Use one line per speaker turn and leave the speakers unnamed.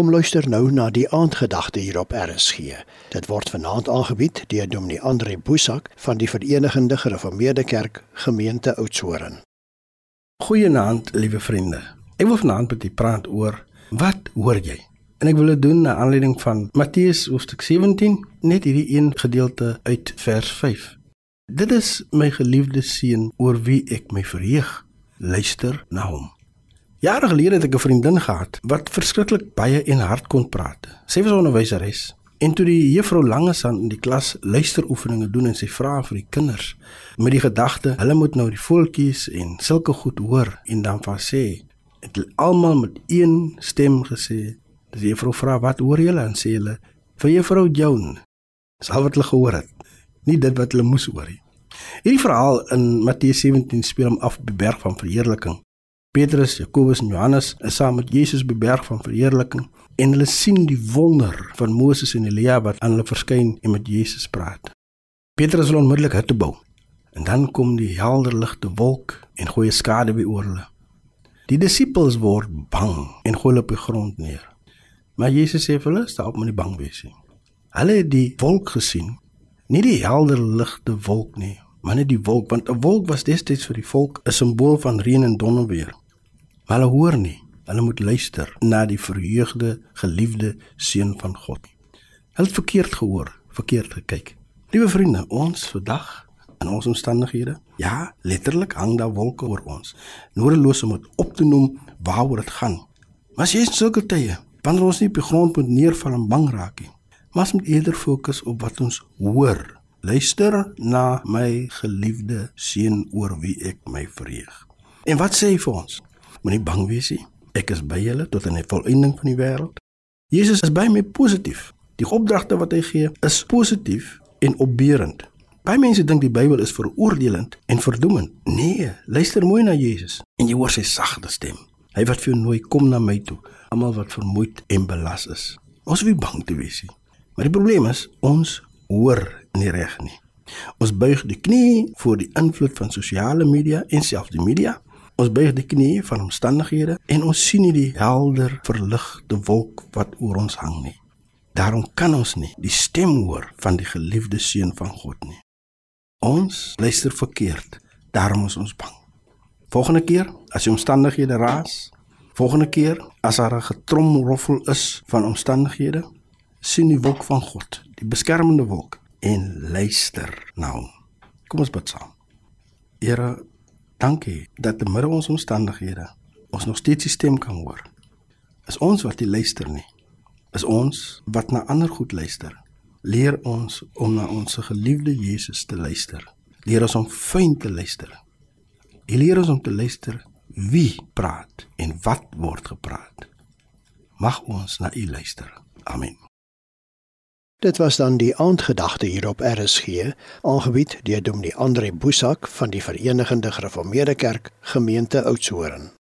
Kom luister nou na die aandgedagte hier op RSG. Dit word vanaand aangebied deur Dominee Andre Boesak van die Verenigde Gereformeerde Kerk Gemeente Oudtshoorn.
Goeienaand, liewe vriende. Ek wil vanaand met u praat oor wat hoor jy? En ek wil dit doen na aanleiding van Matteus hoofstuk 17, net hierdie een gedeelte uit vers 5. Dit is my geliefde seun oor wie ek my verheug. Luister na hom. Jare gelede het ek 'n vriendin gehad wat verskriklik baie en hard kon praat. Sy was 'n onderwyseres en toe die juffrou Langesan in die klas luisteroefeninge doen en sy vra vir die kinders met die gedagte hulle moet nou die voeltjies en sulke goed hoor en dan van sê het almal met een stem gesê Die juffrou vra wat hoor julle en sê hulle vir juffrou Joan. Dis al wat hulle gehoor het. Nie dit wat hulle moes hoor nie. Hierdie verhaal in Matteus 17 speel hom af op die berg van verheerliking. Petrus, Jakobus en Johannes is saam met Jesus by berg van verheerliking en hulle sien die wonder van Moses en Elia wat aan hulle verskyn en met Jesus praat. Petrus wil onmiddellik hutte bou. En dan kom die helder ligte wolk en gooi skade by oor hulle. Die disippels word bang en gooi op die grond neer. Maar Jesus sê vir hulle, "Stap moenie bang wees nie." Hulle het die wolk gesien, nie die helder ligte wolk nie, maar net die wolk, want 'n wolk was destyds vir die volk 'n simbool van reën en donderweer. Maar hulle hoor nie. Hulle moet luister na die verheugde, geliefde seun van God. Hulle het verkeerd gehoor, verkeerd gekyk. Liewe vriende, ons vandag in ons omstandighede, ja, letterlik hang daar wolke oor ons. Noordeloos om dit op te noem waaroor dit gaan. Maar as jy in sulke tye wanneer ons nie op die grond moet neerval en bang raak nie. Maar ons moet eerder fokus op wat ons hoor. Luister na my geliefde seun oor wie ek my verheug. En wat sê hy vir ons? Moenie bang wees nie. Ek is by julle tot aan die volëinding van die wêreld. Jesus is by my positief. Die opdragte wat hy gee is positief en opbeurend. Baie mense dink die Bybel is veroordelend en verdoemend. Nee, luister mooi na Jesus en jy hoor sy sagte stem. Hy wat vir jou nooi kom na my toe almal wat vermoeid en belas is. Ons wie bang te wees nie. Maar die probleem is ons hoor nie reg nie. Ons buig die knie voor die invloed van sosiale media en selfs die media. Ons buig die knie van omstandighede en ons sien nie die helder verligte wolk wat oor ons hang nie. Daarom kan ons nie die stem hoor van die geliefde seun van God nie. Ons luister verkeerd. Daarom is ons bang. Volgende keer as die omstandighede raas, Volgende keer as daar 'n getromroffel is van omstandighede, sien die wolk van God, die beskermende wolk en luister na hom. Kom ons bid saam. Here, dankie dat te midde ons omstandighede ons nog steeds die stem kan hoor. Is ons wat nie luister nie. Is ons wat na ander goed luister. Leer ons om na ons geliefde Jesus te luister. Leer ons om fyn te luister. Leer ons om te luister wie praat en wat word gepraat. Mag ons na U luister. Amen.
Dit was dan die aandgedagte hier op RSG, aangebied deur Dominee Andre Boesak van die Verenigde Gereformeerde Kerk, gemeente Oudtshoorn.